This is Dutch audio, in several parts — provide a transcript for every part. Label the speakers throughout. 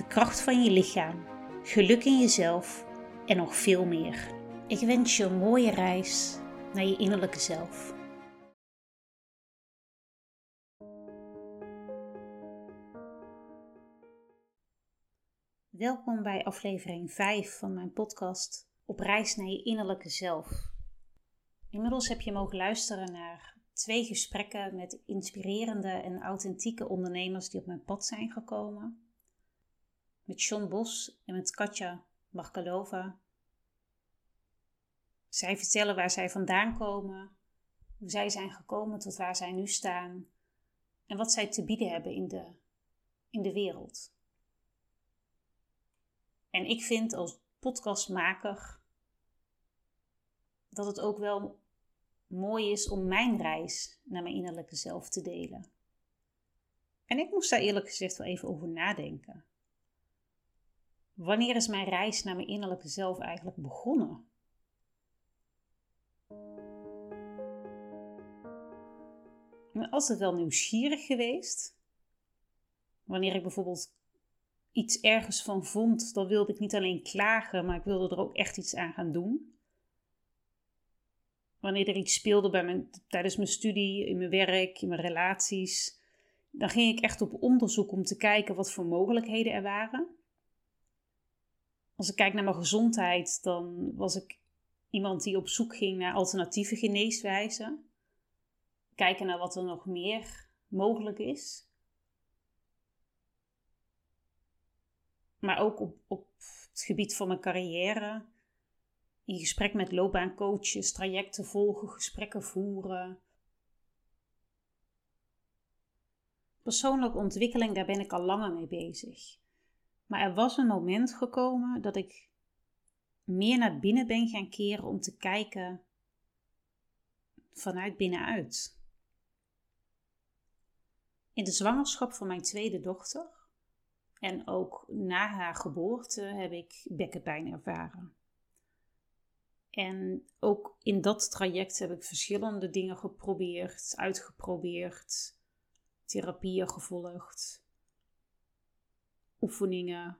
Speaker 1: de kracht van je lichaam, geluk in jezelf en nog veel meer. Ik wens je een mooie reis naar je innerlijke zelf. Welkom bij aflevering 5 van mijn podcast Op reis naar je innerlijke zelf. Inmiddels heb je mogen luisteren naar twee gesprekken met inspirerende en authentieke ondernemers die op mijn pad zijn gekomen. Met John Bos en met Katja Markalova. Zij vertellen waar zij vandaan komen, hoe zij zijn gekomen tot waar zij nu staan en wat zij te bieden hebben in de, in de wereld. En ik vind als podcastmaker dat het ook wel mooi is om mijn reis naar mijn innerlijke zelf te delen. En ik moest daar eerlijk gezegd wel even over nadenken. Wanneer is mijn reis naar mijn innerlijke zelf eigenlijk begonnen? Ben altijd wel nieuwsgierig geweest. Wanneer ik bijvoorbeeld iets ergens van vond, dan wilde ik niet alleen klagen, maar ik wilde er ook echt iets aan gaan doen wanneer er iets speelde bij mijn, tijdens mijn studie, in mijn werk, in mijn relaties, dan ging ik echt op onderzoek om te kijken wat voor mogelijkheden er waren. Als ik kijk naar mijn gezondheid, dan was ik iemand die op zoek ging naar alternatieve geneeswijzen. Kijken naar wat er nog meer mogelijk is. Maar ook op, op het gebied van mijn carrière in gesprek met loopbaancoaches, trajecten volgen, gesprekken voeren. Persoonlijke ontwikkeling, daar ben ik al langer mee bezig. Maar er was een moment gekomen dat ik meer naar binnen ben gaan keren om te kijken vanuit binnenuit. In de zwangerschap van mijn tweede dochter en ook na haar geboorte heb ik bekkenpijn ervaren. En ook in dat traject heb ik verschillende dingen geprobeerd, uitgeprobeerd, therapieën gevolgd, oefeningen,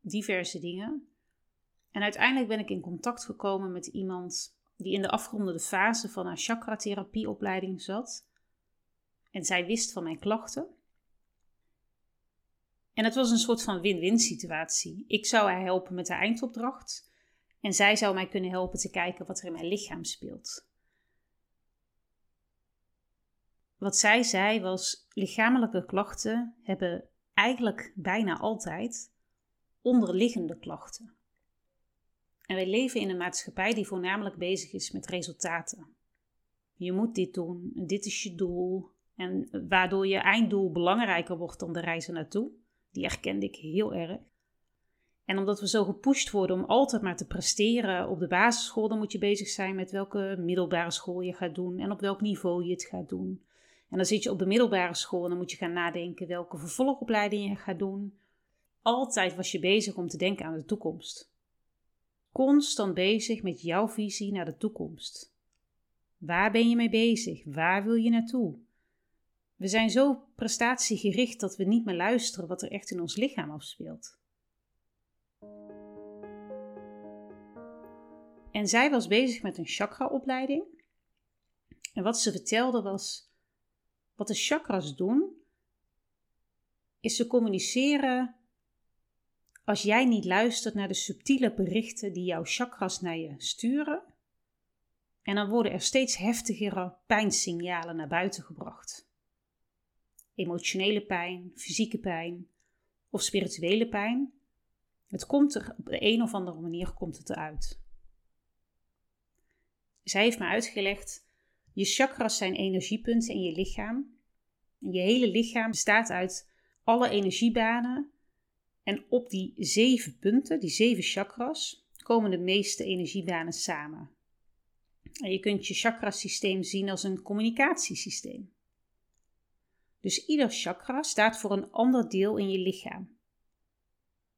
Speaker 1: diverse dingen. En uiteindelijk ben ik in contact gekomen met iemand die in de afgerondende fase van haar chakra-therapieopleiding zat. En zij wist van mijn klachten. En het was een soort van win-win situatie. Ik zou haar helpen met de eindopdracht. En zij zou mij kunnen helpen te kijken wat er in mijn lichaam speelt. Wat zij zei was: lichamelijke klachten hebben eigenlijk bijna altijd onderliggende klachten. En wij leven in een maatschappij die voornamelijk bezig is met resultaten. Je moet dit doen, dit is je doel. En waardoor je einddoel belangrijker wordt dan de reis naartoe. Die herkende ik heel erg. En omdat we zo gepusht worden om altijd maar te presteren op de basisschool, dan moet je bezig zijn met welke middelbare school je gaat doen en op welk niveau je het gaat doen. En dan zit je op de middelbare school en dan moet je gaan nadenken welke vervolgopleiding je gaat doen. Altijd was je bezig om te denken aan de toekomst. Constant bezig met jouw visie naar de toekomst. Waar ben je mee bezig? Waar wil je naartoe? We zijn zo prestatiegericht dat we niet meer luisteren wat er echt in ons lichaam afspeelt. En zij was bezig met een chakra-opleiding. En wat ze vertelde was: wat de chakras doen, is ze communiceren als jij niet luistert naar de subtiele berichten die jouw chakras naar je sturen. En dan worden er steeds heftigere pijnsignalen naar buiten gebracht. Emotionele pijn, fysieke pijn of spirituele pijn. Het komt er op de een of andere manier komt het eruit. Zij heeft me uitgelegd: je chakras zijn energiepunten in je lichaam. Je hele lichaam bestaat uit alle energiebanen En op die zeven punten, die zeven chakras, komen de meeste energiebanen samen. En je kunt je chakrasysteem zien als een communicatiesysteem. Dus ieder chakra staat voor een ander deel in je lichaam.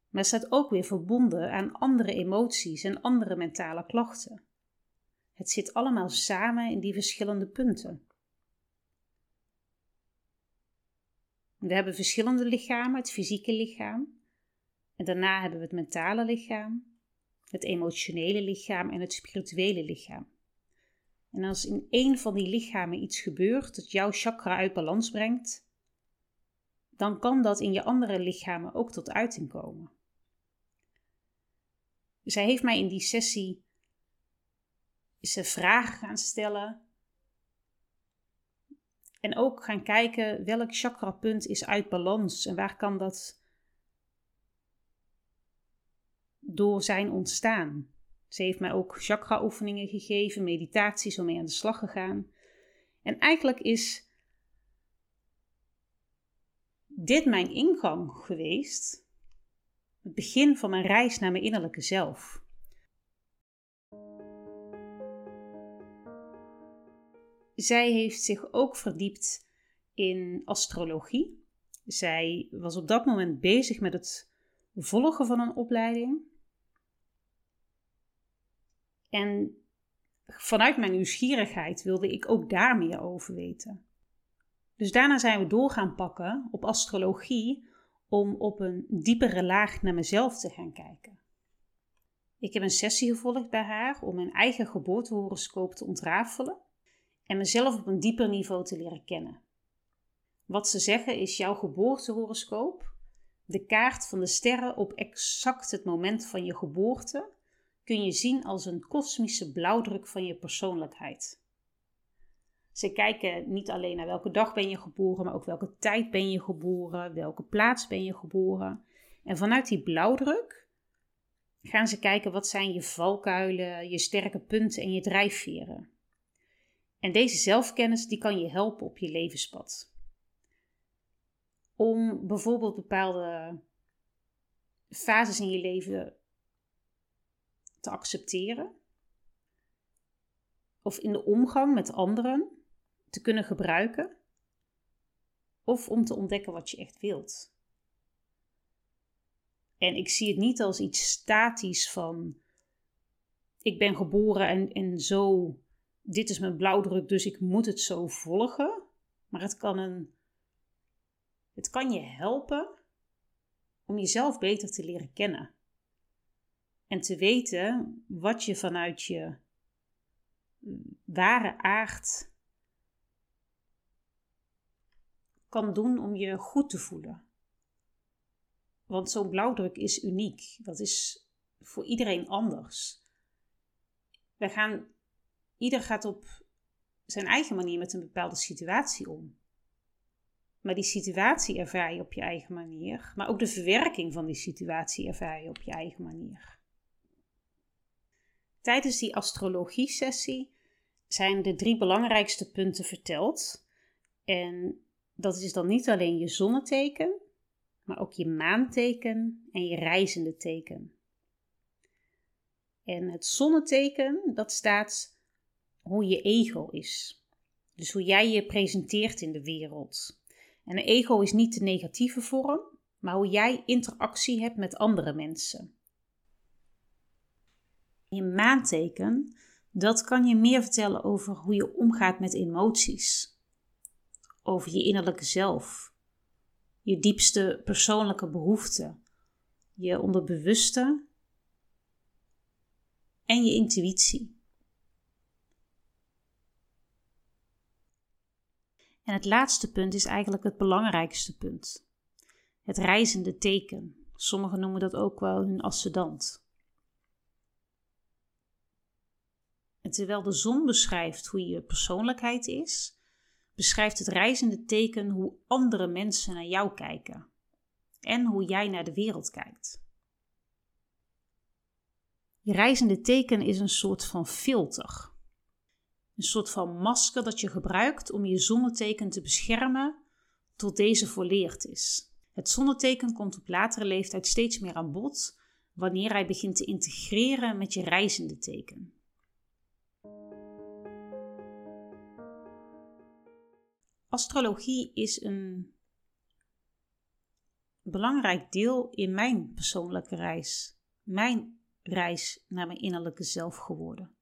Speaker 1: Maar staat ook weer verbonden aan andere emoties en andere mentale klachten. Het zit allemaal samen in die verschillende punten. We hebben verschillende lichamen, het fysieke lichaam. En daarna hebben we het mentale lichaam, het emotionele lichaam en het spirituele lichaam. En als in één van die lichamen iets gebeurt dat jouw chakra uit balans brengt, dan kan dat in je andere lichamen ook tot uiting komen. Zij heeft mij in die sessie ze vragen gaan stellen. En ook gaan kijken welk chakrapunt is uit balans en waar kan dat door zijn ontstaan. Ze heeft mij ook chakra-oefeningen gegeven, meditaties om mee aan de slag gegaan. En eigenlijk is dit mijn ingang geweest, het begin van mijn reis naar mijn innerlijke zelf. Zij heeft zich ook verdiept in astrologie. Zij was op dat moment bezig met het volgen van een opleiding. En vanuit mijn nieuwsgierigheid wilde ik ook daar meer over weten. Dus daarna zijn we door gaan pakken op astrologie om op een diepere laag naar mezelf te gaan kijken. Ik heb een sessie gevolgd bij haar om mijn eigen geboortehoroscoop te ontrafelen en mezelf op een dieper niveau te leren kennen. Wat ze zeggen is jouw geboortehoroscoop, de kaart van de sterren op exact het moment van je geboorte, kun je zien als een kosmische blauwdruk van je persoonlijkheid. Ze kijken niet alleen naar welke dag ben je geboren, maar ook welke tijd ben je geboren, welke plaats ben je geboren. En vanuit die blauwdruk gaan ze kijken wat zijn je valkuilen, je sterke punten en je drijfveren. En deze zelfkennis die kan je helpen op je levenspad. Om bijvoorbeeld bepaalde fases in je leven te accepteren. Of in de omgang met anderen te kunnen gebruiken. Of om te ontdekken wat je echt wilt. En ik zie het niet als iets statisch van ik ben geboren en, en zo dit is mijn blauwdruk, dus ik moet het zo volgen. Maar het kan, een, het kan je helpen om jezelf beter te leren kennen. En te weten wat je vanuit je ware aard kan doen om je goed te voelen. Want zo'n blauwdruk is uniek. Dat is voor iedereen anders. Wij gaan Ieder gaat op zijn eigen manier met een bepaalde situatie om. Maar die situatie ervaar je op je eigen manier, maar ook de verwerking van die situatie ervaar je op je eigen manier. Tijdens die astrologie-sessie zijn de drie belangrijkste punten verteld. En dat is dan niet alleen je zonneteken, maar ook je maanteken en je reizende teken. En het zonneteken, dat staat hoe je ego is. Dus hoe jij je presenteert in de wereld. En een ego is niet de negatieve vorm, maar hoe jij interactie hebt met andere mensen. Je maanteken, dat kan je meer vertellen over hoe je omgaat met emoties. Over je innerlijke zelf. Je diepste persoonlijke behoeften. Je onderbewuste. En je intuïtie. En het laatste punt is eigenlijk het belangrijkste punt. Het reizende teken. Sommigen noemen dat ook wel hun ascendant. En terwijl de zon beschrijft hoe je persoonlijkheid is, beschrijft het reizende teken hoe andere mensen naar jou kijken en hoe jij naar de wereld kijkt. Je reizende teken is een soort van filter een soort van masker dat je gebruikt om je zonneteken te beschermen tot deze volleerd is. Het zonneteken komt op latere leeftijd steeds meer aan bod wanneer hij begint te integreren met je reizende teken. Astrologie is een belangrijk deel in mijn persoonlijke reis, mijn reis naar mijn innerlijke zelf geworden.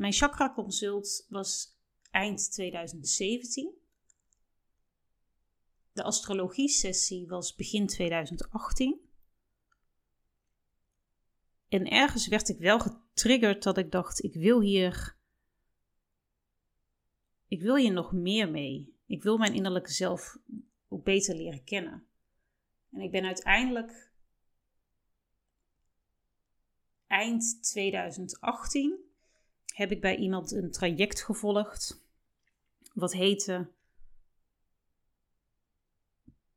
Speaker 1: Mijn chakra consult was eind 2017. De astrologie sessie was begin 2018. En ergens werd ik wel getriggerd dat ik dacht: ik wil hier. Ik wil hier nog meer mee. Ik wil mijn innerlijke zelf ook beter leren kennen. En ik ben uiteindelijk eind 2018 heb ik bij iemand een traject gevolgd wat heette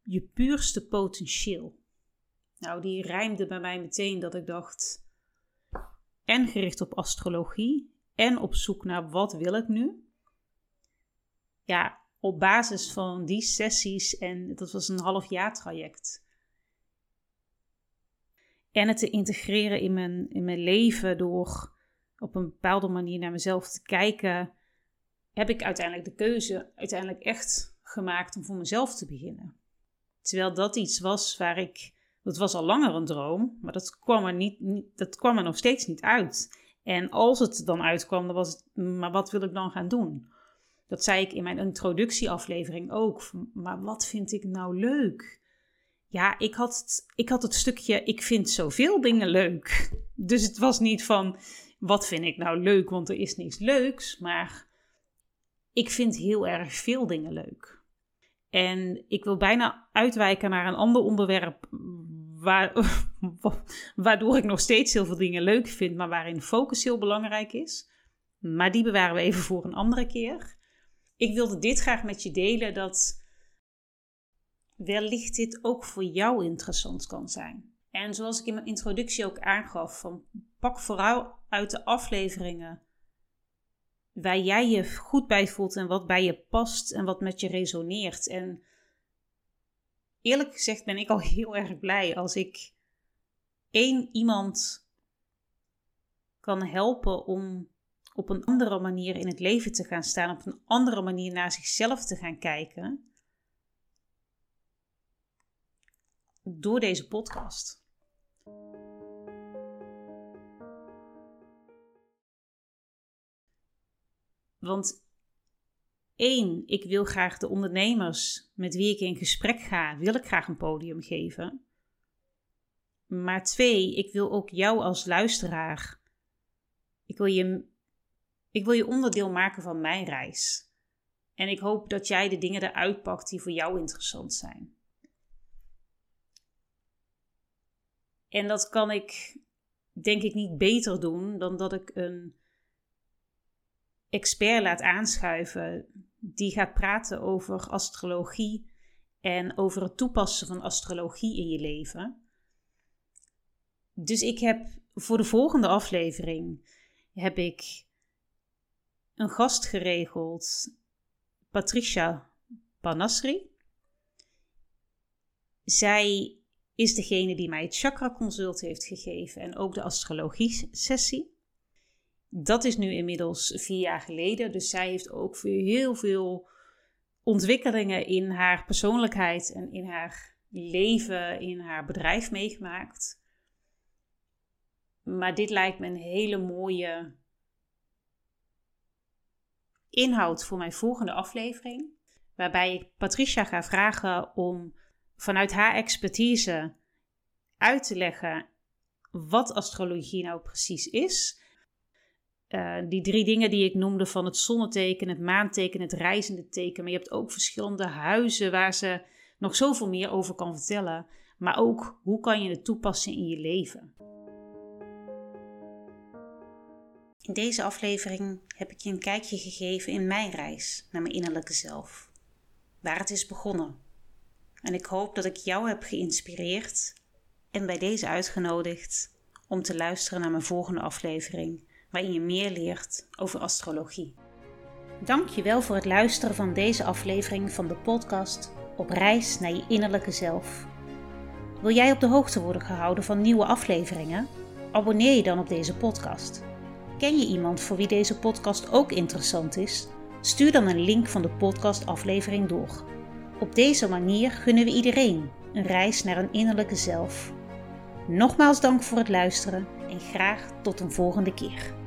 Speaker 1: Je puurste potentieel. Nou, die rijmde bij mij meteen dat ik dacht en gericht op astrologie en op zoek naar wat wil ik nu. Ja, op basis van die sessies, en dat was een half jaar traject. En het te integreren in mijn, in mijn leven door op een bepaalde manier naar mezelf te kijken, heb ik uiteindelijk de keuze uiteindelijk echt gemaakt om voor mezelf te beginnen. Terwijl dat iets was waar ik, dat was al langer een droom, maar dat kwam er, niet, dat kwam er nog steeds niet uit. En als het dan uitkwam, dan was het, maar wat wil ik dan gaan doen? Dat zei ik in mijn introductieaflevering ook. Maar wat vind ik nou leuk? Ja, ik had, ik had het stukje, ik vind zoveel dingen leuk. Dus het was niet van, wat vind ik nou leuk, want er is niks leuks. Maar ik vind heel erg veel dingen leuk. En ik wil bijna uitwijken naar een ander onderwerp, waar, waardoor ik nog steeds heel veel dingen leuk vind, maar waarin focus heel belangrijk is. Maar die bewaren we even voor een andere keer ik wilde dit graag met je delen dat wellicht dit ook voor jou interessant kan zijn. En zoals ik in mijn introductie ook aangaf, van pak vooral uit de afleveringen waar jij je goed bij voelt en wat bij je past en wat met je resoneert. En eerlijk gezegd ben ik al heel erg blij als ik één iemand kan helpen om op een andere manier in het leven te gaan staan, op een andere manier naar zichzelf te gaan kijken. Door deze podcast. Want één, ik wil graag de ondernemers met wie ik in gesprek ga, wil ik graag een podium geven. Maar twee, ik wil ook jou als luisteraar. Ik wil je ik wil je onderdeel maken van mijn reis. En ik hoop dat jij de dingen eruit pakt die voor jou interessant zijn. En dat kan ik, denk ik, niet beter doen dan dat ik een expert laat aanschuiven die gaat praten over astrologie en over het toepassen van astrologie in je leven. Dus ik heb voor de volgende aflevering heb ik een gast geregeld, Patricia Panasri. Zij is degene die mij het chakra consult heeft gegeven en ook de astrologie sessie. Dat is nu inmiddels vier jaar geleden, dus zij heeft ook heel veel ontwikkelingen in haar persoonlijkheid en in haar leven, in haar bedrijf meegemaakt. Maar dit lijkt me een hele mooie inhoud voor mijn volgende aflevering. Waarbij ik Patricia ga vragen om vanuit haar expertise uit te leggen wat astrologie nou precies is. Uh, die drie dingen die ik noemde van het zonneteken, het maanteken, het reizende teken. Maar je hebt ook verschillende huizen waar ze nog zoveel meer over kan vertellen. Maar ook hoe kan je het toepassen in je leven. In deze aflevering heb ik je een kijkje gegeven in mijn reis naar mijn innerlijke zelf, waar het is begonnen. En ik hoop dat ik jou heb geïnspireerd en bij deze uitgenodigd om te luisteren naar mijn volgende aflevering, waarin je meer leert over astrologie. Dankjewel voor het luisteren van deze aflevering van de podcast Op reis naar je innerlijke zelf. Wil jij op de hoogte worden gehouden van nieuwe afleveringen? Abonneer je dan op deze podcast. Ken je iemand voor wie deze podcast ook interessant is? Stuur dan een link van de podcastaflevering door. Op deze manier gunnen we iedereen een reis naar een innerlijke zelf. Nogmaals dank voor het luisteren en graag tot een volgende keer.